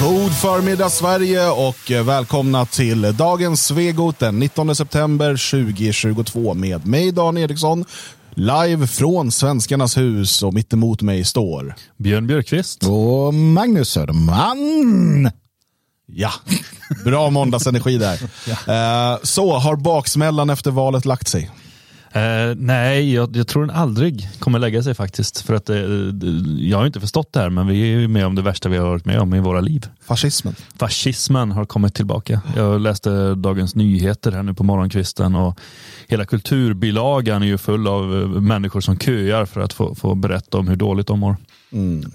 God förmiddag Sverige och välkomna till dagens Svegot den 19 september 2022 med mig Dan Eriksson. Live från Svenskarnas hus och mitt emot mig står Björn Björkqvist. Och Magnus Söderman. Ja, bra måndagsenergi där. Eh, Så, har baksmällan efter valet lagt sig? Eh, nej, jag, jag tror den aldrig kommer lägga sig faktiskt. För att eh, jag har inte förstått det här, men vi är ju med om det värsta vi har varit med om i våra liv. Fascismen. Fascismen har kommit tillbaka. Jag läste Dagens Nyheter här nu på morgonkvisten och hela kulturbilagan är ju full av eh, människor som köar för att få, få berätta om hur dåligt de mår.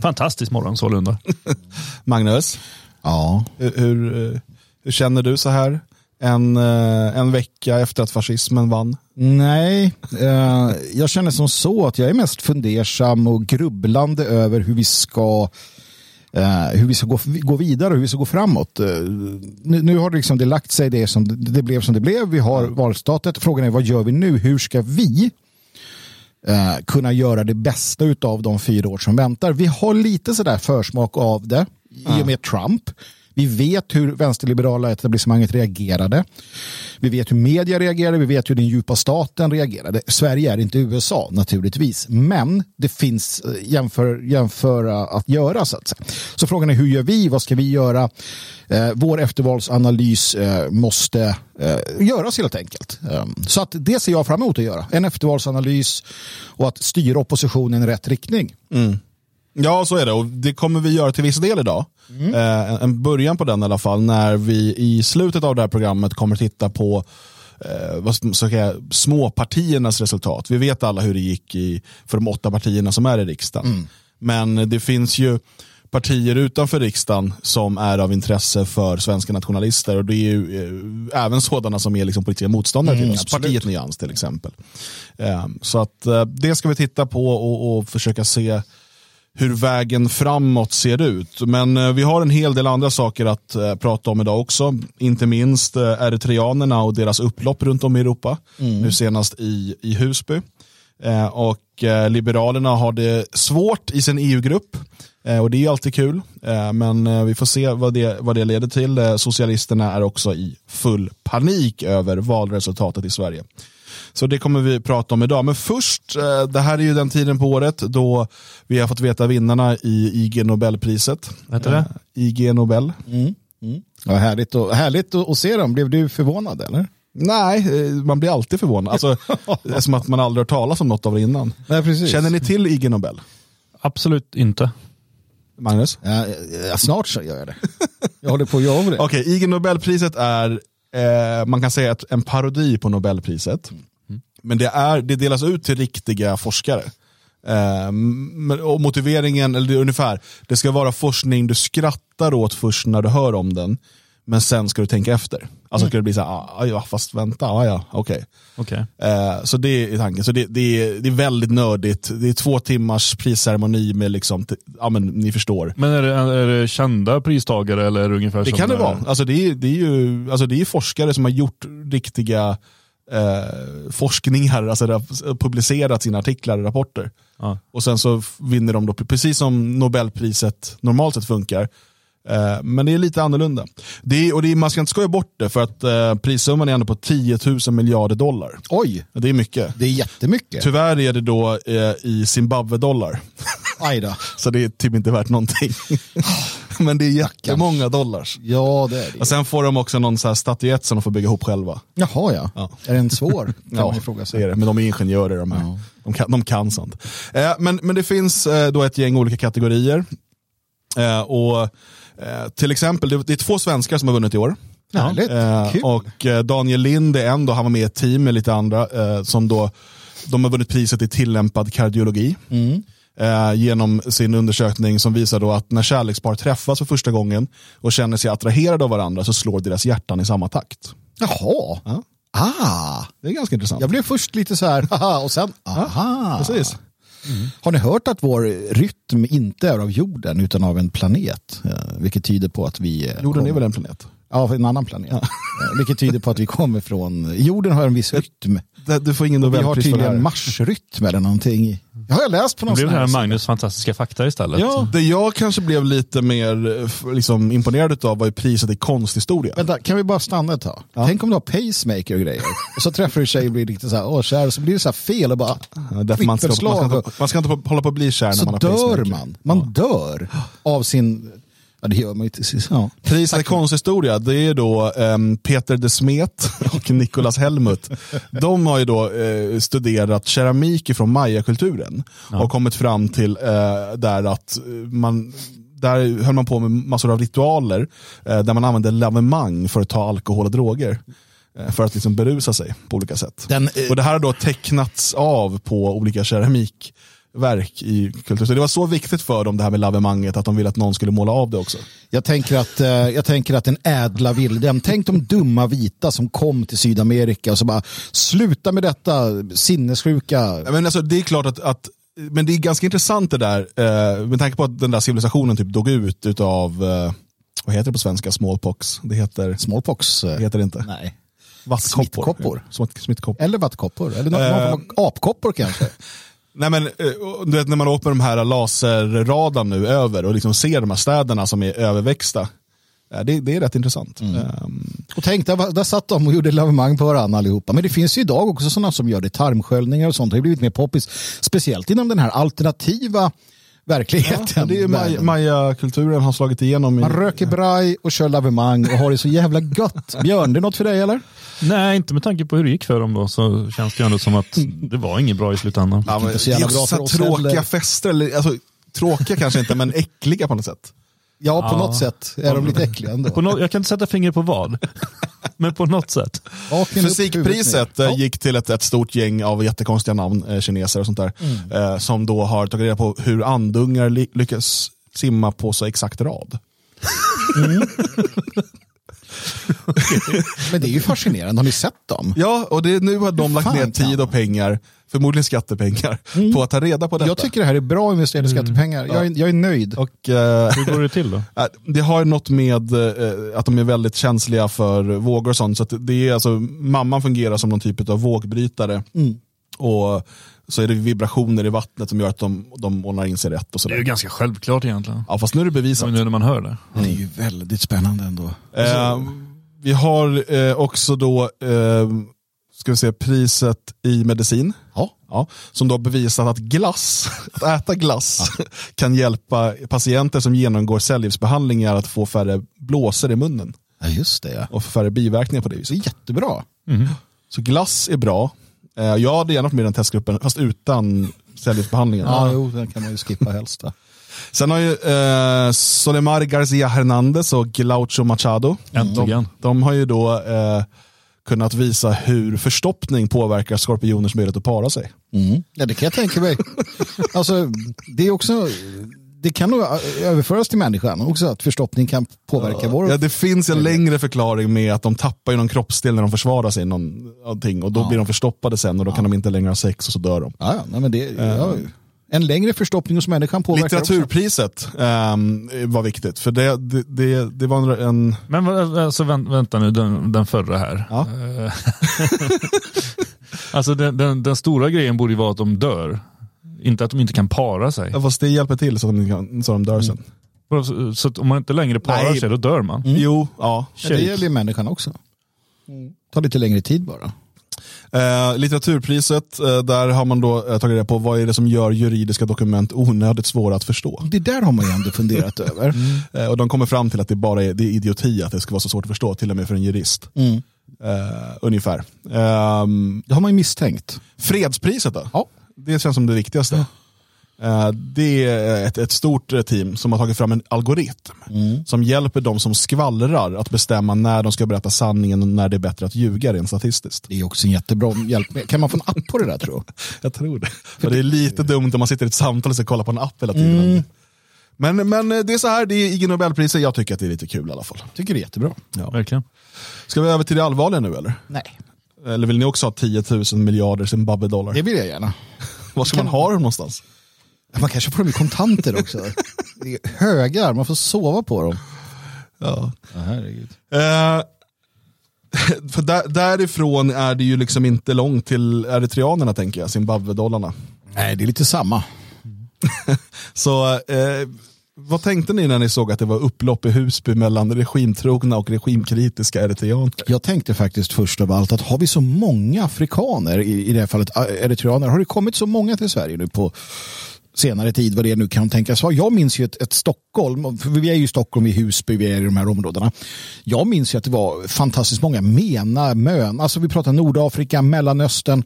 Fantastisk morgon sålunda. Magnus, Ja, hur, hur, eh, hur känner du så här en, eh, en vecka efter att fascismen vann? nej, eh, jag känner som så att jag är mest fundersam och grubblande över hur vi ska eh, hur vi ska gå, gå vidare och hur vi ska gå framåt. Eh, nu, nu har det, liksom det lagt sig det som det, blev som det blev. Vi har valstatet. Frågan är vad gör vi nu? Hur ska vi eh, kunna göra det bästa av de fyra år som väntar? Vi har lite sådär försmak av det i och med Trump. Vi vet hur vänsterliberala etablissemanget reagerade. Vi vet hur media reagerade, vi vet hur den djupa staten reagerade. Sverige är inte USA naturligtvis, men det finns eh, jämför, jämföra att göra. Så, att säga. så frågan är hur gör vi? Vad ska vi göra? Eh, vår eftervalsanalys eh, måste eh, göras helt enkelt. Eh, så att det ser jag fram emot att göra. En eftervalsanalys och att styra oppositionen i rätt riktning. Mm. Ja, så är det. Och det kommer vi göra till viss del idag. Eh, en- början på den i alla fall, när vi i slutet av det här programmet kommer titta på eh, vad ska säga, småpartiernas resultat. Vi vet alla hur det gick i, för de åtta partierna som är i riksdagen. Men det finns ju partier utanför riksdagen som är av intresse för svenska nationalister och det är ju eh, även sådana som är liksom politiska motståndare till oss. absolut. Partiet Nyans till exempel. Eh, så att eh, det ska vi titta på och, och försöka se hur vägen framåt ser ut. Men eh, vi har en hel del andra saker att eh, prata om idag också. Inte minst eh, eritreanerna och deras upplopp runt om i Europa. Nu senast i, i Husby. Och Liberalerna har det svårt i sin EU-grupp. Och det är alltid kul. Men vi får se vad det, vad det leder till. Socialisterna är också i full panik över valresultatet i Sverige. Så det kommer vi prata om idag. Men först, eh, det här är ju den tiden på året då vi har fått veta vinnarna i IG Nobelpriset. Heter det? Eh, IG Nobel. Ja, härligt, och, härligt att, att se dem. Blev du förvånad eller? Nej, eh, man blir alltid förvånad. Alltså, det är som att man aldrig hört talas om något av det innan. Nej, precis. Känner ni till IG Nobel? Absolut inte. Magnus? Ja, ja, snart så gör jag det. Jag håller på att göra det. Okej, IG Nobelpriset är, eh, man kan säga ett, en parodi på Nobelpriset. Men det, är, det delas ut till riktiga forskare. Eh, men- och motiveringen, eller det är ungefär, det ska vara forskning du skrattar åt först när du hör om den. Men sen ska du tänka efter. Alltså ska det bli så här, ah, ja, fast vänta, ah, ja, okej. Okej. Eh, så det är tanken. Så det, det, är, det är väldigt nördigt. Det är två timmars prisceremoni med liksom, ja men ni förstår. Men är det, är det kända pristagare eller ungefär Det kan det eh, vara. Alltså det, är, det, är ju, alltså det är forskare som har gjort riktiga eh, forskningar, alltså rap- publicerat sina artiklar och rapporter. Ja. Och sen så vinner de då, precis som Nobelpriset normalt sett funkar. Eh, men det är lite annorlunda. Det är, och det är, man ska inte skoja bort det för att eh, prissumman är ändå på 10 000 miljarder dollar. Oj, Det är mycket. det är jättemycket. Tyvärr är det då eh, i Zimbabwe-dollar. Aj då. Så det är typ inte värt någonting. Men det är jättemånga dollars. Ja, det är det. Och sen får de också någon så här statyett som de får bygga ihop själva. Jaha, ja. Ja. Är den svår? Kan man Ja, ifråga det sig. är det. Men de är ingenjörer de här. De, kan, de kan sånt. Eh, men, men det finns eh, då ett gäng olika kategorier. Eh, och eh, Till exempel, det, det är två svenskar som har vunnit i år. Härligt. Eh, Kul. och eh, Daniel Lind är en, då, han var med i ett team med lite andra, som då, de har vunnit priset i tillämpad kardiologi. Mm. Eh, genom sin undersökning som visar då att när kärlekspar träffas för första gången och känner sig attraherade av varandra så slår deras hjärtan i samma takt. Jaha. Ja. Ah, Det är ganska intressant. jag blev först lite så här, haha, och sen, aha. Precis. Har ni hört att vår rytm inte är av jorden utan av en planet? Vilket tyder på att vi... eh, Jorden är kom- väl en planet? Ja, en annan planet. Eh, Vilket tyder på att vi kommer från... Jorden har en viss rytm. Det- Du får ingen Vi har Nobelpris för det tydligen marsrytm eller någonting. Det har jag läst på Det någon blev det här här Magnus fantastiska fakta istället. Ja. Det jag kanske blev lite mer eh, liksom, imponerad av var ju priset i konsthistoria. Vänta, kan vi bara stanna ett tag? Tänk om du har pacemaker och grejer. Och så träffar du tjej och blir riktigt så här, åh kär, så blir det så här fel och bara Ja, därför man, ska, man, ska skitförslag. inte, man ska inte hålla på att bli kär när så man har dör pacemaker. man. Man dör av sin, ja det gör man ju till sist. Ja. Priset i konsthistoria, det är då ehm, Peter de Smet och Nicolas Helmut. De har ju då eh, studerat keramik från mayakulturen och kommit fram till eh, där att eh, man där höll man på med massor av ritualer eh, där man använde lavemang för att ta alkohol och droger. För att liksom berusa sig på olika sätt. Den, och Det här har då tecknats av på olika keramikverk i kultur. Så det var så viktigt för dem det här med lavemanget att de ville att någon skulle måla av det också. Jag tänker att, eh, jag tänker att den ädla vilden, tänk de dumma vita som kom till Sydamerika och så bara sluta med detta sinnessjuka. Men alltså, det är klart att, att men det är ganska intressant det där, eh, med tanke på att den där civilisationen typ dog ut utav, eh, vad heter det på svenska, smallpox? Det heter, Smallpox. eh, det heter det inte. Nej. Vattkoppor. Smittkoppor. Smitt- Smittkoppor. Eller vattkoppor. Eller någon, Eh. form av apkoppor kanske. Nej men, eh, du vet när man åker med de här laserradarn nu över och liksom ser de här städerna som är överväxta. eh, Det, det är rätt intressant. Ehm, Och tänk, där, där satt de och gjorde lavemang på varandra allihopa. Men det finns ju idag också sådana som gör det. Tarmsköljningar och sånt har ju blivit mer poppis. Speciellt inom den här alternativa verkligheten. ja, det är Världen. Maya-kulturen har slagit igenom. I, Man röker braj och kör lavemang och har det så jävla gött. Björn, det är något för dig eller? Nej, inte med tanke på hur det gick för dem då så känns det ju ändå som att det var inget bra i slutändan. ja, men, så det är jävla också bra så för oss tråkiga heller. fester, eller, alltså, tråkiga kanske inte men äckliga på något sätt. Ja, på Ja. något sätt är de lite äckliga ändå. På no jag kan inte sätta fingret på vad, men på något sätt. Fysikpriset eh, gick till ett, ett stort gäng av jättekonstiga namn, eh, kineser och sånt där, eh, som då har tagit reda på hur andungar ly lyckas simma på så exakt rad. Men det är ju fascinerande. Har ni sett dem? Ja, och det, nu har de lagt Fan, ner tid och pengar, förmodligen skattepengar, på att ta reda på detta. Jag tycker det här är bra investerade skattepengar. Jag, är, jag är nöjd. och, eh, Hur går det till då? äh, det har något med eh, att de är väldigt känsliga för vågor och sånt. Så att det är alltså, mamman fungerar som någon typ av vågbrytare. Och så är det vibrationer i vattnet som gör att de, de ordnar in sig rätt. Och Det är ju sådär. ganska självklart egentligen. Ja, fast nu är det bevisat. Nu när man hör det. Det är ju väldigt spännande ändå. Eh, vi har eh, också då eh, ska vi se, priset i medicin. Ja. Ja, som då har bevisat att glass, att äta glass kan hjälpa patienter som genomgår cellgiftsbehandlingar att få färre blåsor i munnen ja, just det. Ja. och få färre biverkningar på det Det viset. är jättebra. Så glass är bra. Eh, jag hade gärna varit med i den testgruppen, fast utan cellgiftsbehandlingen. Ja, jo, den kan man ju skippa helst. va? Sen har ju eh, Solemar Garcia Hernandez och Glaucho Machado, Äntligen. de, de har ju då eh, kunnat visa hur förstoppning påverkar skorpioners möjlighet att para sig. Mm. Ja, det kan jag tänka mig. alltså, det är också... Det kan nog överföras till människan också, att förstoppning kan påverka vår... Ja, det finns en längre förklaring med att de tappar ju någon kroppsdel när de försvarar sig någon, någonting och då Ja. blir de förstoppade sen och då kan de inte längre ha sex och så dör de. Ja, ja, nej, men det, ja, en längre förstoppning hos människan påverkar också. Litteraturpriset ehm, var viktigt för det, det, det, det var en Men alltså, vänt, vänta nu, den, den förra här. Ja. Eh, alltså den, den, den stora grejen borde ju vara att de dör. Inte att de inte kan para sig. Ja, fast det hjälper till så att de, kan, så de dör sen. Så, så att om man inte längre parar Nej. sig, då dör man. Jo, ja. Ja, det gäller ju människan också. tar lite längre tid bara. Eh, litteraturpriset, eh, där har man då eh, tagit reda på vad är det som gör juridiska dokument onödigt svåra att förstå. Det där har man ju ändå funderat över. Eh, och de kommer fram till att det bara är, det är idioti att det ska vara så svårt att förstå, till och med för en jurist. Mm. Eh, ungefär. Det har man ju misstänkt. fredspriset då? Ja. Det känns som det viktigaste. Eh, det är ett, ett stort eh, team som har tagit fram en algoritm som hjälper de som skvallrar att bestämma när de ska berätta sanningen och när det är bättre att ljuga rent statistiskt. Det är också en jättebra hjälp. Kan man få en app på det där tror jag? Jag tror det. För det är lite dumt om man sitter i ett samtal och ska kolla på en app hela tiden. Men, men eh, det är så här, det är IG Nobelpriset. Jag tycker att det är lite kul i alla fall. Tycker det är jättebra. Ja. Verkligen. Ska vi över till det allvarliga nu eller? Nej. Eller vill ni också ha 10 000 miljarder Zimbabwe-dollar? Det vill jag gärna. Var ska man ha dem någonstans? Man kanske får dem i kontanter också. Det är högar, man får sova på dem. Ja. Ja, herregud. Eh, för där, därifrån är det ju liksom inte långt till eritreanerna tänker jag, Zimbabwe-dollarna. Nej, det är lite samma. Så eh, vad tänkte ni när ni såg att det var upplopp i Husby mellan regimtrogna och regimkritiska eritreaner? Jag tänkte faktiskt först av allt att har vi så många afrikaner, i, i det här fallet eh, eritreaner, har det kommit så många till Sverige nu på senare tid, vad det nu kan tänkas vara. Jag minns ju ett, ett Stockholm, för vi är ju i Stockholm, i Husby, vi är i de här områdena. Jag minns ju att det var fantastiskt många mena, mön, alltså vi pratar Nordafrika, Mellanöstern.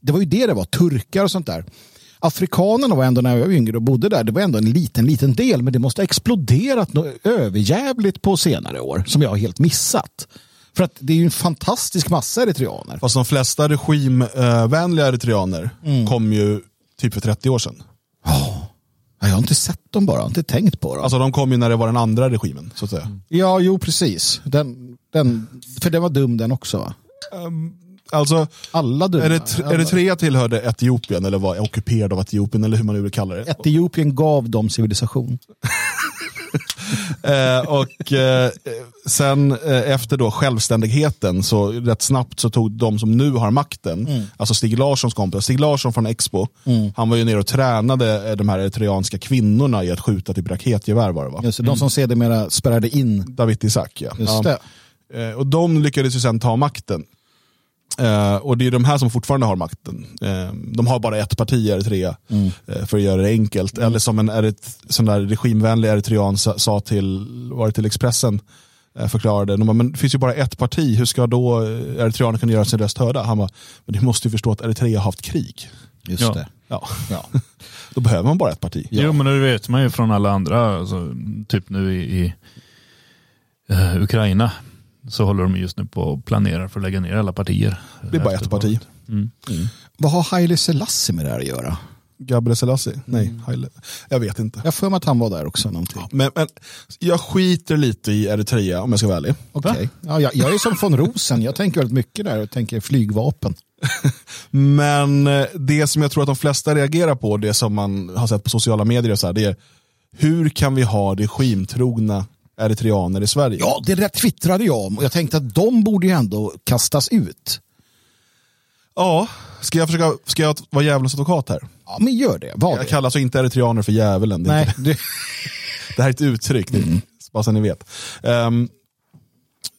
Det var ju det det var, turkar och sånt där. Afrikanerna var ändå när jag var yngre och bodde där, det var ändå en liten, liten del, men det måste ha exploderat något överjävligt på senare år som jag har helt missat. För att det är ju en fantastisk massa eritreaner. Fast de flesta regimvänliga eritreaner kom ju typ för 30 år sedan. Ja, Jag har inte sett dem bara, jag har inte tänkt på dem. Alltså de kom ju när det var den andra regimen, så att säga. ja, jo precis. Den, den, för den var dum den också va? Alltså, Alla dumma. Erit- Eritrea tillhörde Etiopien, eller var ockuperad av Etiopien, eller hur man nu vill kalla det. Etiopien gav dem civilisation. Eh, och eh, sen eh, efter då självständigheten så rätt snabbt så tog de som nu har makten, alltså Stig Larssons kompis, Stig Larsson från Expo, han var ju nere och tränade eh, de här eritreanska kvinnorna i att skjuta typ raketgevär var det va? Just det, De som sedermera spärrade in. David Isak ja. Just ja. Eh, och de lyckades ju sen ta makten. Eh, och det är de här som fortfarande har makten. Eh, de har bara ett parti i Eritrea, eh, för att göra det enkelt. Eller som en erit, sån där regimvänlig eritrean sa, sa till, var det till Expressen, förklarade, de bara, men det finns ju bara ett parti, hur ska då eritreaner kunna göra sin röst hörda? Han bara, men du måste ju förstå att Eritrea har haft krig. Just Ja. det. Ja. Ja. Då behöver man bara ett parti. Jo, men det vet man ju från alla andra, alltså, typ nu i, i Ukraina, så håller de just nu på och planerar för att lägga ner alla partier. Det är bara ett parti. valet. Mm. Vad har Haile Selassie med det här att göra? Gabriel Selassie? Nej, Haile. jag vet inte. Jag för mig att han var där också. Någonting. Men, men jag skiter lite i Eritrea om jag ska vara ärlig. Okej. Ja, jag, jag är som von Rosen, jag tänker väldigt mycket där och tänker flygvapen. Men eh, det som jag tror att de flesta reagerar på, det som man har sett på sociala medier, och så här, det är hur kan vi ha regimtrogna eritreaner i Sverige? Ja, det där twittrade jag om och jag tänkte att de borde ju ändå kastas ut. Ja, ska jag försöka ska jag vara djävulens advokat här? Ja, men gör det. Var Jag det. kallar alltså inte eritreaner för djävulen. Det, Nej, inte, det, det här är ett uttryck, det, bara så ni vet. Ehm,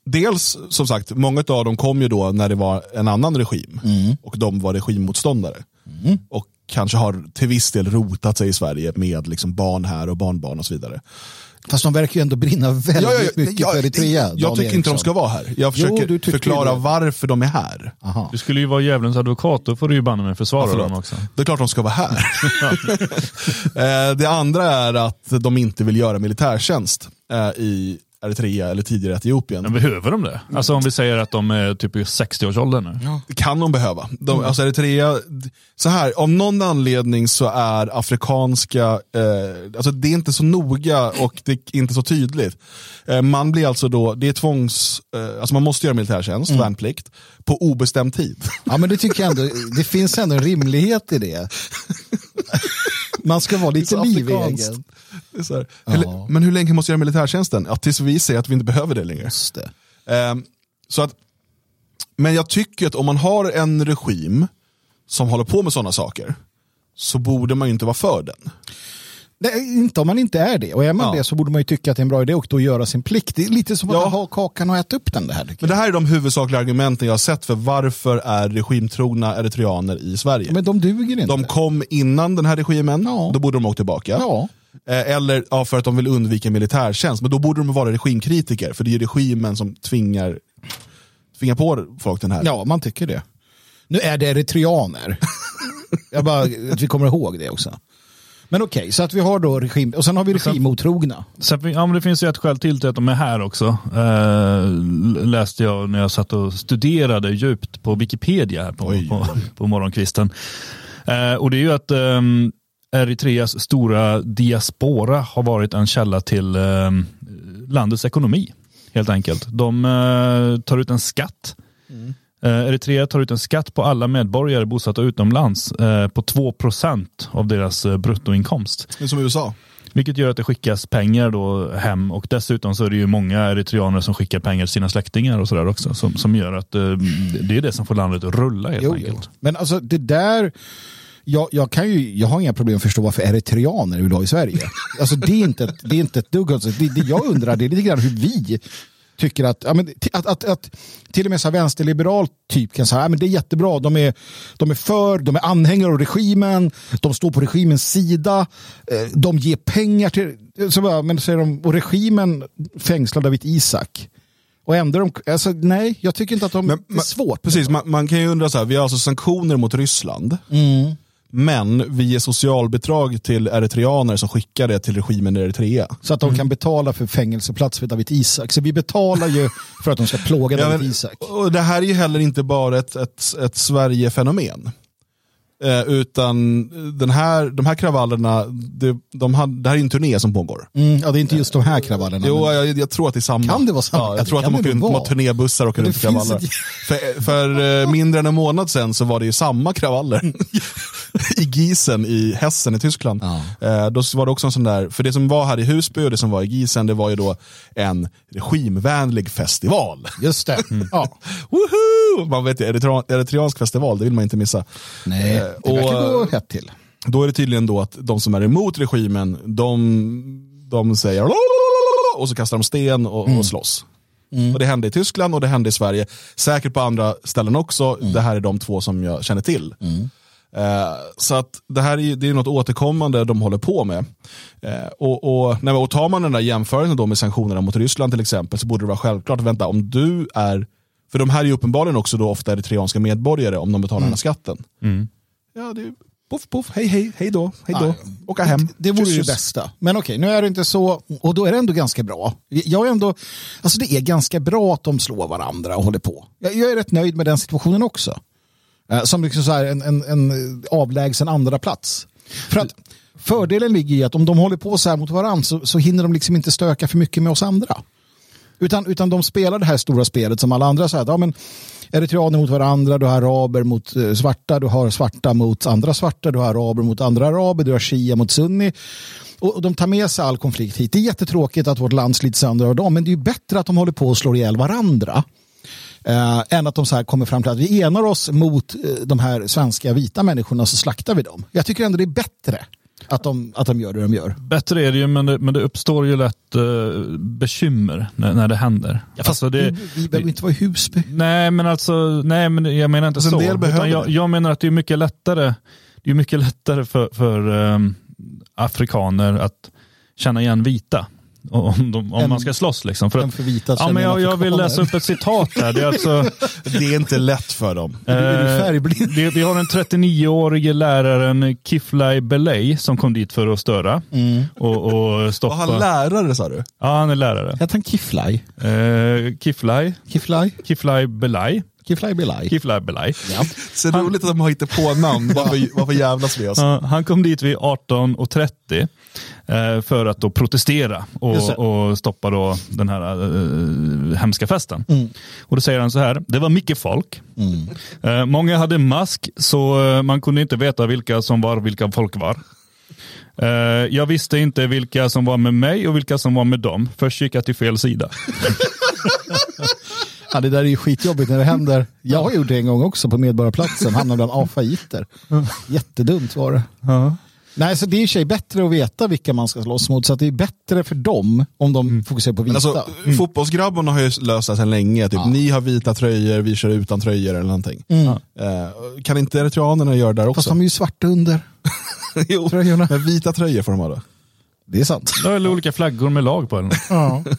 dels, som sagt, många av dem kom ju då när det var en annan regim och de var regimmotståndare. Och kanske har till viss del rotat sig i Sverige med liksom barn här och barnbarn och så vidare. Fast de verkar ju ändå brinna väldigt mycket för Eritrea. jag Dan tycker inte de ska vara här. Jag Jo, försöker tycker förklara det. varför de är här. Aha. Du skulle ju vara djävulens advokat, då får du ju banne mig försvara Förlåt. dem också. Det är klart de ska vara här. Eh, det andra är att de inte vill göra militärtjänst eh, i Eritrea eller tidigare Etiopien. Men behöver de det? Alltså om vi säger att de är typ i 60-årsåldern nu. Det kan de behöva. De, alltså Eritrea, så här, av någon anledning så är afrikanska, eh, alltså det är inte så noga och det är inte så tydligt. Eh, man blir alltså då, det är tvångs, eh, alltså man måste göra militärtjänst, värnplikt, på obestämd tid. Ja, men det tycker jag ändå, det finns ändå en rimlighet i det. Man ska vara lite livegen. Hur, men hur länge måste jag göra militärtjänsten? Ja, tills vi säger att vi inte behöver det längre. Det. Ehm, så att, men jag tycker att om man har en regim som håller på med sådana saker så borde man ju inte vara för den. Nej, inte om man inte är det. Och är man Ja. det så borde man ju tycka att det är en bra idé och då göra sin plikt. Det är lite som att Ja. ha kakan och äta upp den. Det här, Men det här är de huvudsakliga argumenten jag har sett för varför är regimtrogna eritreaner i Sverige. Men de duger inte. de kom innan den här regimen, Ja. då borde de åka tillbaka. Ja. Eh, Eller ja, för att de vill undvika militärtjänst, men då borde de vara regimkritiker, för det är regimen som tvingar, tvingar på folk den här. ja, man tycker det. Nu är det eritreaner. jag bara att vi kommer ihåg det också. Men okej, så att vi har då regim, och sen har vi regimotrogna. Sen, ja, men det finns ju ett skäl till till att de är här också. Eh, läste jag när jag satt och studerade djupt på Wikipedia här på, Oj, på, oj. på morgonkvisten. Eh, och det är ju att eh, Eritreas stora diaspora har varit en källa till eh, landets ekonomi. Helt enkelt. De eh, tar ut en skatt. Eh, Eritrea tar ut en skatt på alla medborgare bosatta utomlands eh, på 2% av deras eh, bruttoinkomst. Det är som USA. Vilket gör att det skickas pengar då hem och dessutom så är det ju många eritreaner som skickar pengar till sina släktingar och sådär också. Som, som gör att eh, det är det som får landet att rulla helt Jo, enkelt. jo. Men alltså det där, jag, jag, kan ju, jag har inga problem att förstå varför eritreaner vill ha i Sverige. Alltså det är inte ett, det är inte ett dugg. Alltså, det, det jag undrar det är lite grann hur vi tycker att, ja, men, att, att, att till och med så vänsterliberal typ kan säga ja, men det är jättebra, de är, de är för, de är anhängare av regimen, de står på regimens sida, eh, de ger pengar till, så bara, men säger de, och regimen fängslar David Isak. Och ändå de, alltså, nej, jag tycker inte att de, Men- är svårt. Precis, man, man kan ju undra så här, vi har alltså sanktioner mot Ryssland. Men vi ger socialbidrag till eritreaner som skickar det till regimen i Eritrea. Så att de kan betala för fängelseplats för David Isak. Så vi betalar ju för att de ska plåga Ja, David men- Isak. Och det här är ju heller inte bara ett, ett, ett Sverige-fenomen. Eh, utan den här, de här kravallerna, det, de hade, det här är en turné som pågår. Mm, ja, det är inte just de här kravallerna. Jo, men- jag, jag tror att det är samma. Kan det vara samma? Ja, Ja, jag det tror att kan de åker runt, vara. turnébussar och åker runt kravaller. ett- För, för eh, mindre än en månad sedan så var det ju samma kravaller i Gießen i Hessen i Tyskland. Ja. Eh, då var det också en sån där, för det som var här i Husby och det som var i Gießen, det var ju då en regimvänlig festival. Just det. Mm. Ja. Woho! Man vet ju, eritrea- eritreansk festival, det vill man inte missa. Nej, Eh, det verkar gå rätt till. Då är det tydligen då att de som är emot regimen, de, de säger och så kastar de sten och, och slåss. Och Det hände i Tyskland och det hände i Sverige. Säkert på andra ställen också. Det här är de två som jag känner till. Eh, så att det här är, det är något återkommande de håller på med. Eh, och, och, nej, och tar man den där jämförelsen då med sanktionerna mot Ryssland till exempel så borde det vara självklart, vänta om du är, för de här är ju uppenbarligen också då ofta eritreanska medborgare om de betalar den här skatten. Ja, det är poff, poff, hej, hej, hej då, hej då, Nej. åka hem. Det vore Tjus, det bästa. Men okej, nu är det inte så. Och då är det ändå ganska bra. Jag är ändå, alltså det är ganska bra att de slår varandra och håller på. Jag, jag är rätt nöjd med den situationen också. Eh, som liksom så här en, en, en avlägsen andra plats. För att fördelen ligger i att om de håller på så här mot varandra så, så hinner de liksom inte stöka för mycket med oss andra. Utan, utan de spelar det här stora spelet som alla andra. Så här, ja, men, eritreaner mot varandra, du har araber mot eh, svarta, du har svarta mot andra svarta, du har araber mot andra araber, du har shia mot sunni. Och, och de tar med sig all konflikt hit. Det är jättetråkigt att vårt land slits sönder av dem, men det är ju bättre att de håller på och slår ihjäl varandra. Eh, än att de så här kommer fram till att vi enar oss mot eh, de här svenska vita människorna så slaktar vi dem. Jag tycker ändå det är bättre att de, att de gör det de gör. Bättre är det ju, men det, men det uppstår ju lätt eh, bekymmer när, när det händer. alltså det, vi, vi behöver inte vara i Husby. Nej, men alltså, nej, men jag menar inte Alltså, en så. del behöver Utan jag, jag menar att det är mycket lättare, det är mycket lättare för, för ehm, afrikaner att känna igen vita. Om, de, om Än- man ska slåss. Liksom. För att, för vita att ja, men jag, jag vill läsa upp ett citat här. Det är alltså, Det är inte lätt för dem. Eh, det, vi har den 39-årige läraren Kiflay Belay som kom dit för att störa Mm. och, och stoppa. han lärare sa du? ja, han är lärare. Heter han Kiflay? Eh, Kiflay, Kiflay? Kiflay Belay. Kiflay Belay? Kiflay Belay. Ja. Så roligt att de har hittat på namn. Varför, varför jävlas vi oss? Ja, han kom dit vid 18.30 eh, för att då protestera och, och stoppa då den här eh, hemska festen. Och då säger han så här, det var mycket folk. Eh, många hade mask så eh, man kunde inte veta vilka som var vilka folk var. Jag visste inte vilka som var med mig och vilka som var med dem. Först gick jag till fel sida. Ja, det där är ju skitjobbigt när det händer. Jag har gjort det en gång också på Medborgarplatsen, hamnade bland afaiter. Jättedumt var det. Nej, så det är i sig bättre att veta vilka man ska slåss mot, så att det är bättre för dem om de fokuserar på Men vita. alltså, Fotbollsgrabbarna har ju löst det sedan länge. Typ, Ni har vita tröjor, vi kör utan tröjor eller någonting. Eh, kan inte eritreanerna göra det där Fast också? de är ju svarta under. jo, tröjorna. men vita tröjor får de ha då. Det är sant. Det olika flaggor med lag på. Eller? Ja.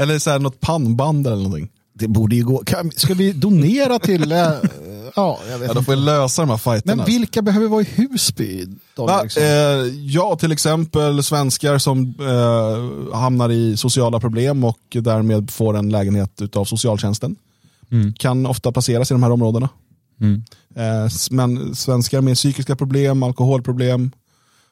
Eller så här, något pannband eller någonting. Det borde ju gå. Kan, ska vi donera till... eh, ja, jag vet Ja, de inte. får lösa de här fighterna. Men vilka behöver vara i Husby? Va? Eh, ja, till exempel svenskar som eh, hamnar i sociala problem och därmed får en lägenhet av socialtjänsten. Kan ofta placeras i de här områdena. Mm. Eh, men svenskar med psykiska problem, alkoholproblem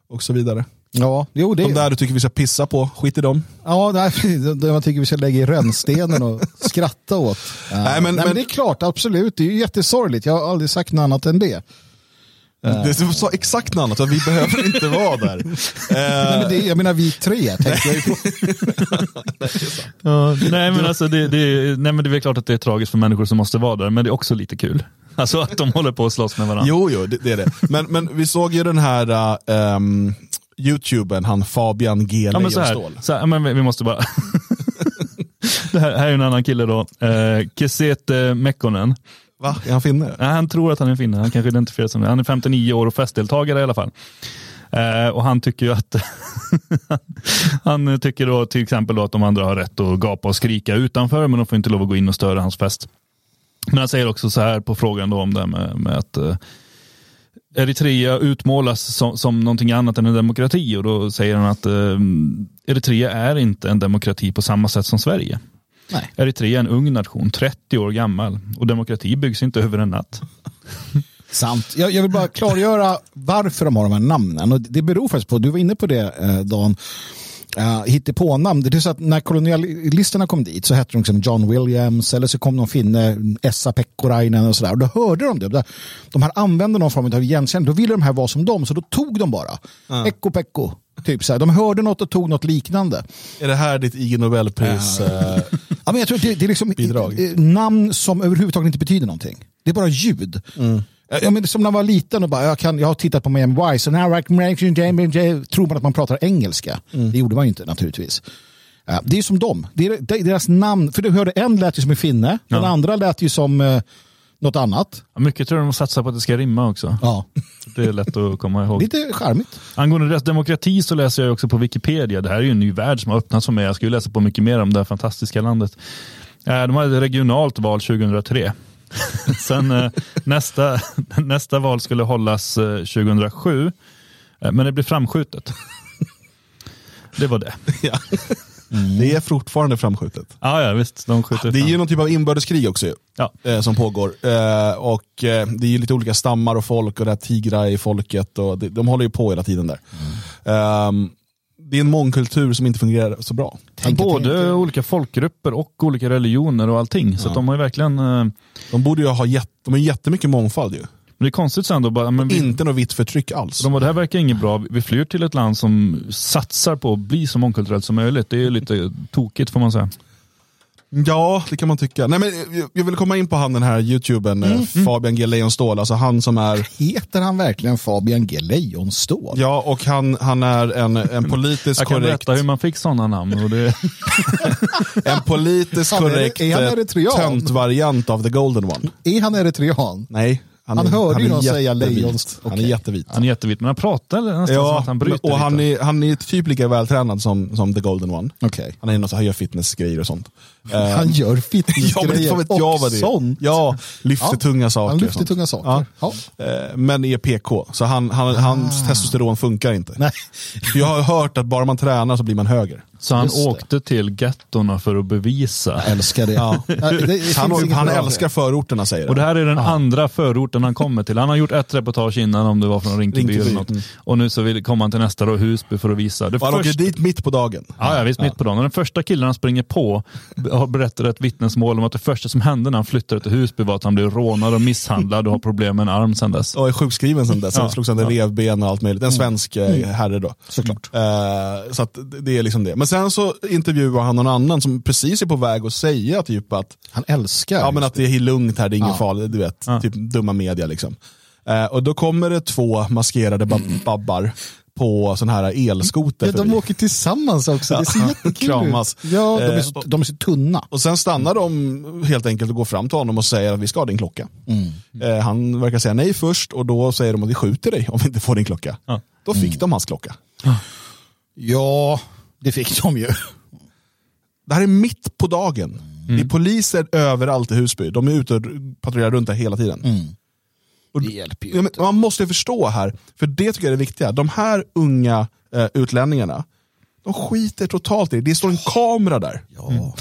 och så vidare. Ja, jo, det De där du tycker vi ska pissa på, skit i dem. Ja, nej, det man tycker vi ska lägga i rännstenen och skratta åt. Nej, men- nej, men men- det är klart, absolut. Det är ju jättesorgligt. Jag har aldrig sagt något annat än det. Det sa exakt något annat, att vi behöver inte vara där. Nej, men det, jag menar vi tre, tänkte jag ju på. Ja, nej, men alltså det, det, nej men det är väl klart att det är tragiskt för människor som måste vara där, men det är också lite kul. Alltså att de håller på att slåss med varandra. Jo, jo, det, det är det. Men, men vi såg ju den här um, YouTuben, han Fabian G. Ja, men så här, så här, men vi vi måste bara... det här, här är en annan kille då. Eh, Kesete Mekkonen. Va? Är han finne? Nej, han tror att han är finne. Han kanske identifierar sig som det. Han är 59 år och festdeltagare i alla fall. Eh, och han tycker ju att han tycker då till exempel då att de andra har rätt att gapa och skrika utanför, men de får inte lov att gå in och störa hans fest. Men han säger också så här på frågan då om det här med, med att eh, Eritrea utmålas som, som någonting annat än en demokrati och då säger han att eh, Eritrea är inte en demokrati på samma sätt som Sverige. Nej. Eritrea är en ung nation, 30 år gammal och demokrati byggs inte över en natt. Sant. Jag, jag vill bara klargöra varför de har de här namnen. Och det beror faktiskt på, du var inne på det eh, Dan, uh, hittepånamn. Det är så att när kolonialisterna kom dit så hette de liksom John Williams eller så kom någon finne, Essa Pekkorainen och sådär. Och då hörde de det. De här använde någon form av igenkänning. Då ville de här vara som dem så då tog de bara. Ecco Pekko. Typ så här. De hörde något och tog något liknande. Är det här ditt IG Nobelpris? eh, Ja, men jag tror att det, det är liksom Bidrag. eh, namn som överhuvudtaget inte betyder någonting. Det är bara ljud. Ja, men som när man var liten och bara, jag, kan, jag har tittat på Miami Vice, så now I can tror man att man pratar engelska. Det gjorde man ju inte naturligtvis. Ja, det är som dem. Det är, det är deras namn, för du hörde en lät ju som en finne, den Ja. andra lät ju som eh, något annat. Ja, mycket tror jag de satsar på att det ska rimma också. Ja, Det är lätt att komma ihåg. lite charmigt. Angående deras demokrati så läser jag också på Wikipedia. Det här är ju en ny värld som har öppnats för mig. Jag ska ju läsa på mycket mer om det här fantastiska landet. Eh, De hade ett regionalt val 2003. Sen eh, nästa, nästa val skulle hållas eh, 2007. eh, Men det blev framskjutet. Det var det. ja. Det är fortfarande framskjutet. Ja, ja visst. De skjuter Det är fram. ju någon typ av inbördeskrig också Ja. eh, som pågår. Eh, och eh, Det är ju lite olika stammar och folk och det här tigrar i folket. Och det, de håller ju på hela tiden där. Ehm, det är en mångkultur som inte fungerar så bra. Tänker, Både tänker. olika folkgrupper och olika religioner och allting. Så att de har ju verkligen... eh, De borde ju ha jätt, de har jättemycket mångfald ju. Men det är konstigt sen då. Bara, men vi, Inte något vitt förtryck alls. de bara, det här verkar inget bra. Vi flyr till ett land som satsar på att bli så mångkulturellt som möjligt. Det är ju lite tokigt får man säga. Ja, det kan man tycka. Nej, men jag- jag vill komma in på han den här youtubern, eh, Fabian G. Lejonstål. Alltså han som är, Heter han verkligen Fabian G. Lejonstål? ja och han, han är en, en politiskt Jag kan korrekt, berätta hur man fick sådana namn. Och det, en är- korrekt är eh, av the golden one. Är han eritrean? Nej. Han är- hörde ju någon säga jättevit. lejons- Han är jättevit. han är jättevit, men han pratar nästan som Ja, att han bryter och han lite. är, han är typ lika vältränad som, som the golden one. Okej. Han, är något, så- han gör fitnessgrejer och sånt. Eh, Han gör Ja, men fitnessgrejer jag och vad det sånt. Ja, lyfter Ja, tunga saker. Han lyfter tunga saker. Ja. Eh, Men är PK, så han, han, hans testosteron funkar inte. Nej. Jag har hört att bara man tränar så blir man höger. Så han Just det. åkte till gettorna för att bevisa. Älskar det. Ja. Ja, det- det Han, han älskar förorterna säger Och det han. här är den andra förorten han kommer till. Han har gjort ett reportage innan om det var från Rinkeby, Rinkeby, eller något. mm. Och nu så vill, kommer han till nästa då, Husby för att visa. Det han åker första- dit mitt på dagen. Ja, ja, visst mitt på dagen. Och den första killen han springer på har berättat ett vittnesmål om att det första som hände när han flyttade till Husby var att han blev rånad och misshandlad och har problem med en arm sedan dess. Och är sjukskriven sen dess. Han Ja, slog sönder revben och allt möjligt. En svensk eh, herre då. Såklart. Eh, så att det- det är liksom det. Men sen så intervjuar han någon annan som precis är på väg att säga typ att Han älskar. Ja men att det är lugnt här, det är inget Ja. farligt, du vet. Ja. Typ dumma media liksom. Eh, och då kommer det två maskerade bab- babbar på sån här elskoter ja, de förbi. åker tillsammans också. Det ser Ja, jättekul kramas. ut. Ja, de är, Eh, så, de är så tunna. Och sen stannar de helt enkelt och går fram till honom och säger att vi ska ha din klocka. Eh, han verkar säga nej först och då säger de att vi skjuter dig om vi inte får din klocka. Ja. Då fick de hans klocka. Ja, det fick de ju. Det här är mitt på dagen. Det är poliser överallt i Husby. De är ute och patrullerar runt där hela tiden. Och- Det hjälper ju Ja, men man måste förstå här, för det tycker jag är det viktiga. De här unga eh, utlänningarna, de skiter totalt i det. Det står en kamera där.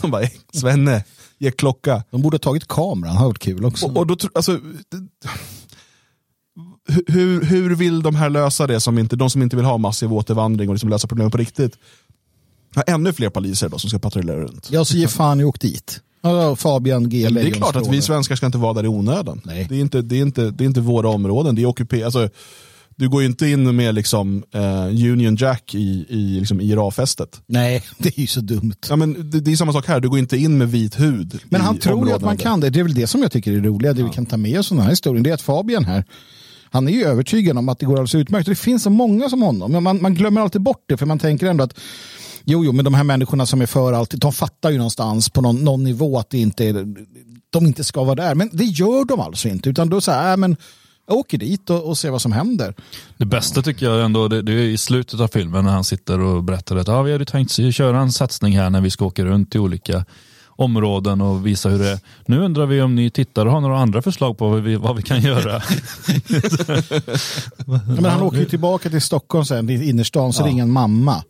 De bara, Svenne, ge klocka. De borde ha tagit kameran, det har varit kul också. Och, och då, alltså, hur, hur vill de här lösa det, som inte, de som inte vill ha massiv återvandring och liksom lösa problemen på riktigt? Ja, ännu fler poliser då som ska patrullera runt. Ja, så ge fan i åk dit. Ja, Fabian G. Det är klart att vi svenskar ska inte vara där i onödan. Nej. Det, är inte, det, är inte, det är inte våra områden, det är ockuperat. Alltså, du går ju inte in med liksom, eh, Union Jack i, i liksom IRA-fästet. Nej, det är ju så dumt. Ja, men det, det är samma sak här, du går inte in med vit hud. Men han tror ju att man kan det. Det är väl det som jag tycker är roliga. Det vi kan ta med oss den här historien. Det är att Fabian här, han är ju övertygad om att det går alldeles utmärkt. Det finns så många som honom. Man, man glömmer alltid bort det. För man tänker ändå att jo, jo, men de här människorna som är för allt, de fattar ju någonstans på någon, någon nivå att det inte är, de inte ska vara där. Men det gör de alltså inte. Utan då så här, äh, men jag åker dit och, och ser vad som händer. Det bästa tycker jag ändå, det, det är i slutet av filmen när han sitter och berättar att ah, vi hade tänkt köra en satsning här när vi ska åka runt i olika områden och visa hur det är. Nu undrar vi om ni tittar och har några andra förslag på vad vi, vad vi kan göra. Ja, men han åker ju tillbaka till Stockholm sen, i innerstan, så ringer en mamma.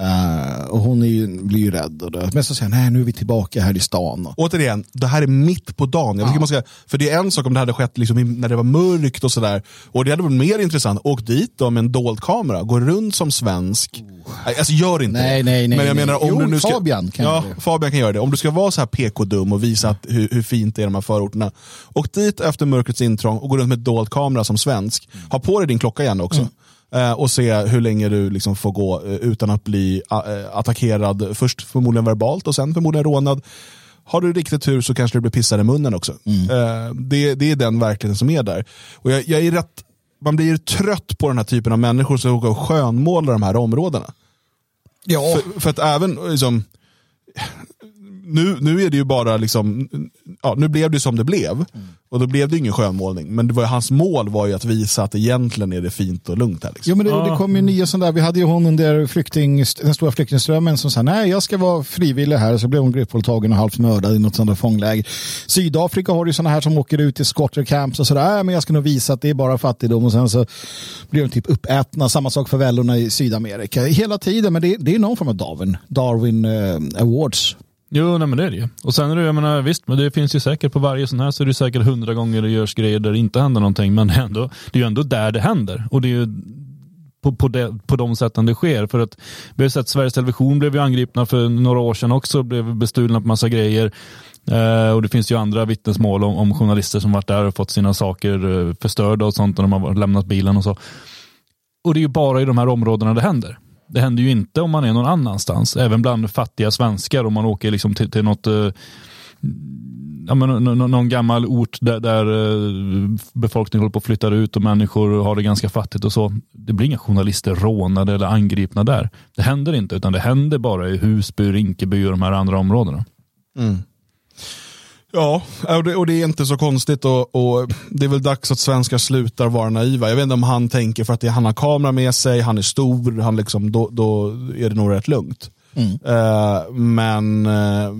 Eh, och hon är ju, blir ju rädd. Och det. Men så säger han, nej nu är vi tillbaka här i stan. Återigen, det här är mitt på dagen. Jag tycker man ska, för det är en sak om det hade skett liksom när det var mörkt och sådär. Och det hade varit mer intressant. Åk dit då med en dold kamera. Gå runt som svensk. Nej, Alltså gör inte Nej, det. nej, nej, Men jag nej. menar om Jo, du nu ska, Fabian kan ja, göra det. Fabian kan göra det. Om du ska vara så här PK-dum och visa att, hur, hur fint det är i de här förorterna. Åk dit efter mörkrets intrång och gå runt med dold kamera som svensk. Ha på dig din klocka igen också. Eh, och se hur länge du liksom får gå eh, utan att bli eh, attackerad. Först förmodligen verbalt och sen förmodligen rånad. Har du riktigt tur så kanske du blir pissad i munnen också. Eh, det, det är den verkligheten som är där. Och jag, jag är rätt, man blir trött på den här typen av människor som åker och skönmålar de här områdena. ja, För, för att även, liksom, nu, nu är det ju bara, liksom, ja, nu blev det som det blev. Och då blev det ingen skönmålning. Men det var, hans mål var ju att visa att egentligen är det fint och lugnt här. Liksom. Jo, men det, Ja. det kom ju nya sådana där. Vi hade ju hon under flykting, den stora flyktingströmmen som sa nej, jag ska vara frivillig här. Så blev hon gruppvåldtagen och halvt mördad i något sånt där fångläger. Sydafrika har ju sådana här som åker ut till squatter camps och sådär. Men jag ska nog visa att det är bara fattigdom. Och sen så blir de typ uppätna. Samma sak för vällorna i Sydamerika. Hela tiden, men det, det är någon form av Darwin, Darwin eh, Awards. Jo, nej, men det är det ju. Och sen är det, jag menar, visst, men det finns ju säkert på varje sån här så är det säkert hundra gånger det görs grejer där det inte händer någonting. Men det är, ändå, det är ju ändå där det händer. Och det är ju på, på, de, på de sätten det sker. För att vi har sett Sveriges Television blev ju angripna för några år sedan också, blev bestulna på massa grejer. Eh, och det finns ju andra vittnesmål om, om journalister som varit där och fått sina saker eh, förstörda och sånt när de har lämnat bilen och så. Och det är ju bara i de här områdena det händer. Det händer ju inte om man är någon annanstans. Även bland fattiga svenskar om man åker liksom till, till något eh, ja, men, någon gammal ort där, där eh, befolkningen håller på att flytta ut och människor har det ganska fattigt och så. Det blir inga journalister rånade eller angripna där. Det händer inte, utan det händer bara i Husby, Rinkeby och de här andra områdena. Mm. Ja, och det, och det är inte så konstigt och, och det är väl dags att svenskar slutar vara naiva. Jag vet inte om han tänker för att det, han har kamera med sig, han är stor, han liksom, då, då är det nog rätt lugnt. Eh, men eh,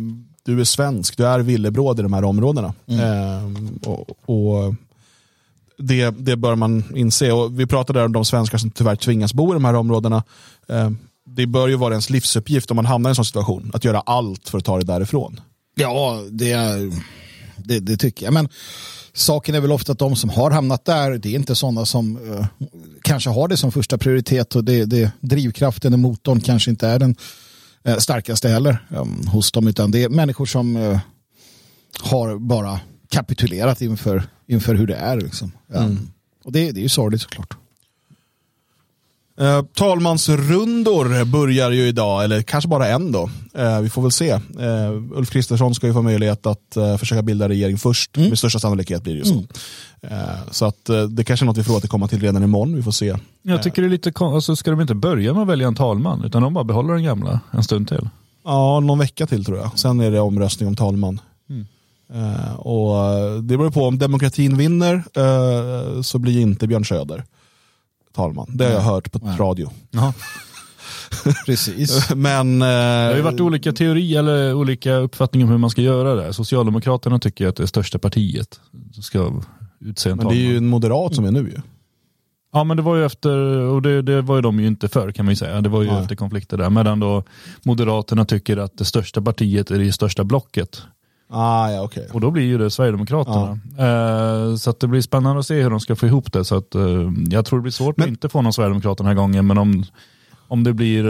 du är svensk, du är villebråd i de här områdena. Eh, och, och det, det bör man inse. Och vi pratade där om de svenskar som tyvärr tvingas bo i de här områdena. Det bör ju vara ens livsuppgift om man hamnar i en sån situation, att göra allt för att ta det därifrån. Ja, det, det, det tycker jag. Men saken är väl ofta att de som har hamnat där, det är inte sådana som eh, kanske har det som första prioritet och det, det, drivkraften och motorn kanske inte är den eh, starkaste heller eh, hos dem, utan det är människor som eh, har bara kapitulerat inför, inför hur det är. Liksom. Eh, Och det, det är ju sorgligt såklart. Eh, talmansrundor börjar ju idag, eller kanske bara en då. Eh, vi får väl se. Eh, Ulf Kristersson ska ju få möjlighet att eh, försöka bilda regering först. Med största sannolikhet blir det ju så. Eh, så att eh, det kanske är något vi får återkomma till redan imorgon. Vi får se. Jag tycker det är lite kon- alltså, ska de inte börja med att välja en talman, utan de bara behåller den gamla en stund till. Ja, någon vecka till tror jag. Sen är det omröstning om talman. Eh, och det beror på om demokratin vinner så blir inte Björn Söder talman. Det har jag hört på radio. Precis. Men eh, Det har ju varit olika teori eller olika uppfattningar om hur man ska göra det. Socialdemokraterna tycker att det största partiet ska utse en men det talman. är ju en moderat som är nu ju. Ja men det var ju efter, och det, det var ju de ju inte för kan man ju säga. Det var ju Nej. efter konflikter där. Medan då Moderaterna tycker att det största partiet är det största blocket. Ah, ja, okej. Och då blir ju det Sverigedemokraterna. Eh, så det blir spännande att se hur de ska få ihop det. Så att, eh, jag tror det blir svårt Men- att inte få någon Sverigedemokrat den här gången. Men om, om det blir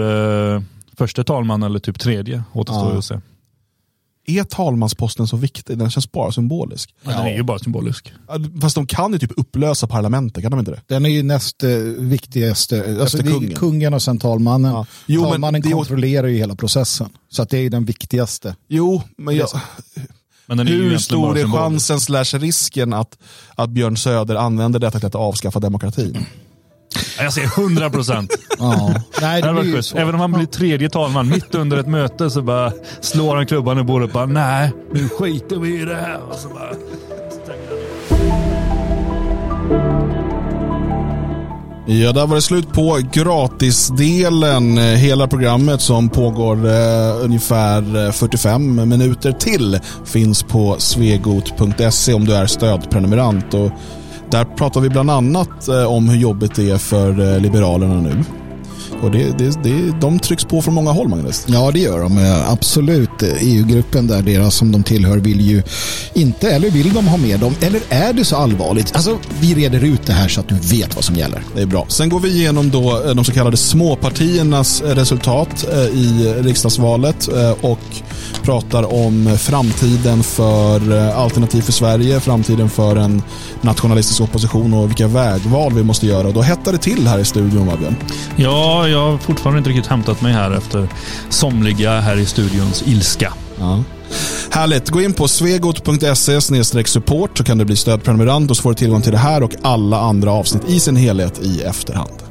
eh, första talman eller typ tredje återstår ju att se. Är talmansposten så viktig? Den känns bara symbolisk. Ja. Den är ju bara symbolisk. Fast de kan ju typ upplösa parlamentet, kan de inte det? Den är ju näst eh, viktigaste. Alltså, det är kungen. kungen och sen talmannen. Ja. Jo, men talmannen är- kontrollerar ju hela processen. Så att det är ju den viktigaste. Jo, men jag, Men den är ju hur stor är chansen slash risken att, att Björn Söder använder detta till att avskaffa demokratin? Ja, Jag säger 100 procent. Ja. Nej, Det det ju. Även om han blir tredje talman, mitt under ett möte så bara slår han klubban i bordet och bara nej, nu skiter vi i det här. Och så bara... Ja, där var det slut på gratisdelen. Eh, Hela programmet som pågår eh, ungefär eh, 45 minuter till finns på svegot.se om du är stödprenumerant. Och där pratar vi bland annat eh, om hur jobbigt det är för eh, Liberalerna nu. Och det, det, det, de trycks på från många håll, Magnus. Ja, det gör de. Eh, Absolut. Eh, EU-gruppen där deras som de tillhör vill ju inte, eller vill de ha med dem? Eller är det så allvarligt? Alltså, vi reder ut det här så att du vet vad som gäller. Det är bra. Sen går vi igenom då eh, de så kallade småpartiernas resultat i riksdagsvalet och pratar om framtiden för Alternativ för Sverige, framtiden för en nationalistisk opposition och vilka vägval vi måste göra. Då hettar det till här i studion, va, Björn? Ja, jag har fortfarande inte riktigt hämtat mig här efter somliga här i studions ilska. Ja. Härligt. Gå in på svegot.se support så kan du bli stödprenumerant och så får du tillgång till det här och alla andra avsnitt i sin helhet i efterhand.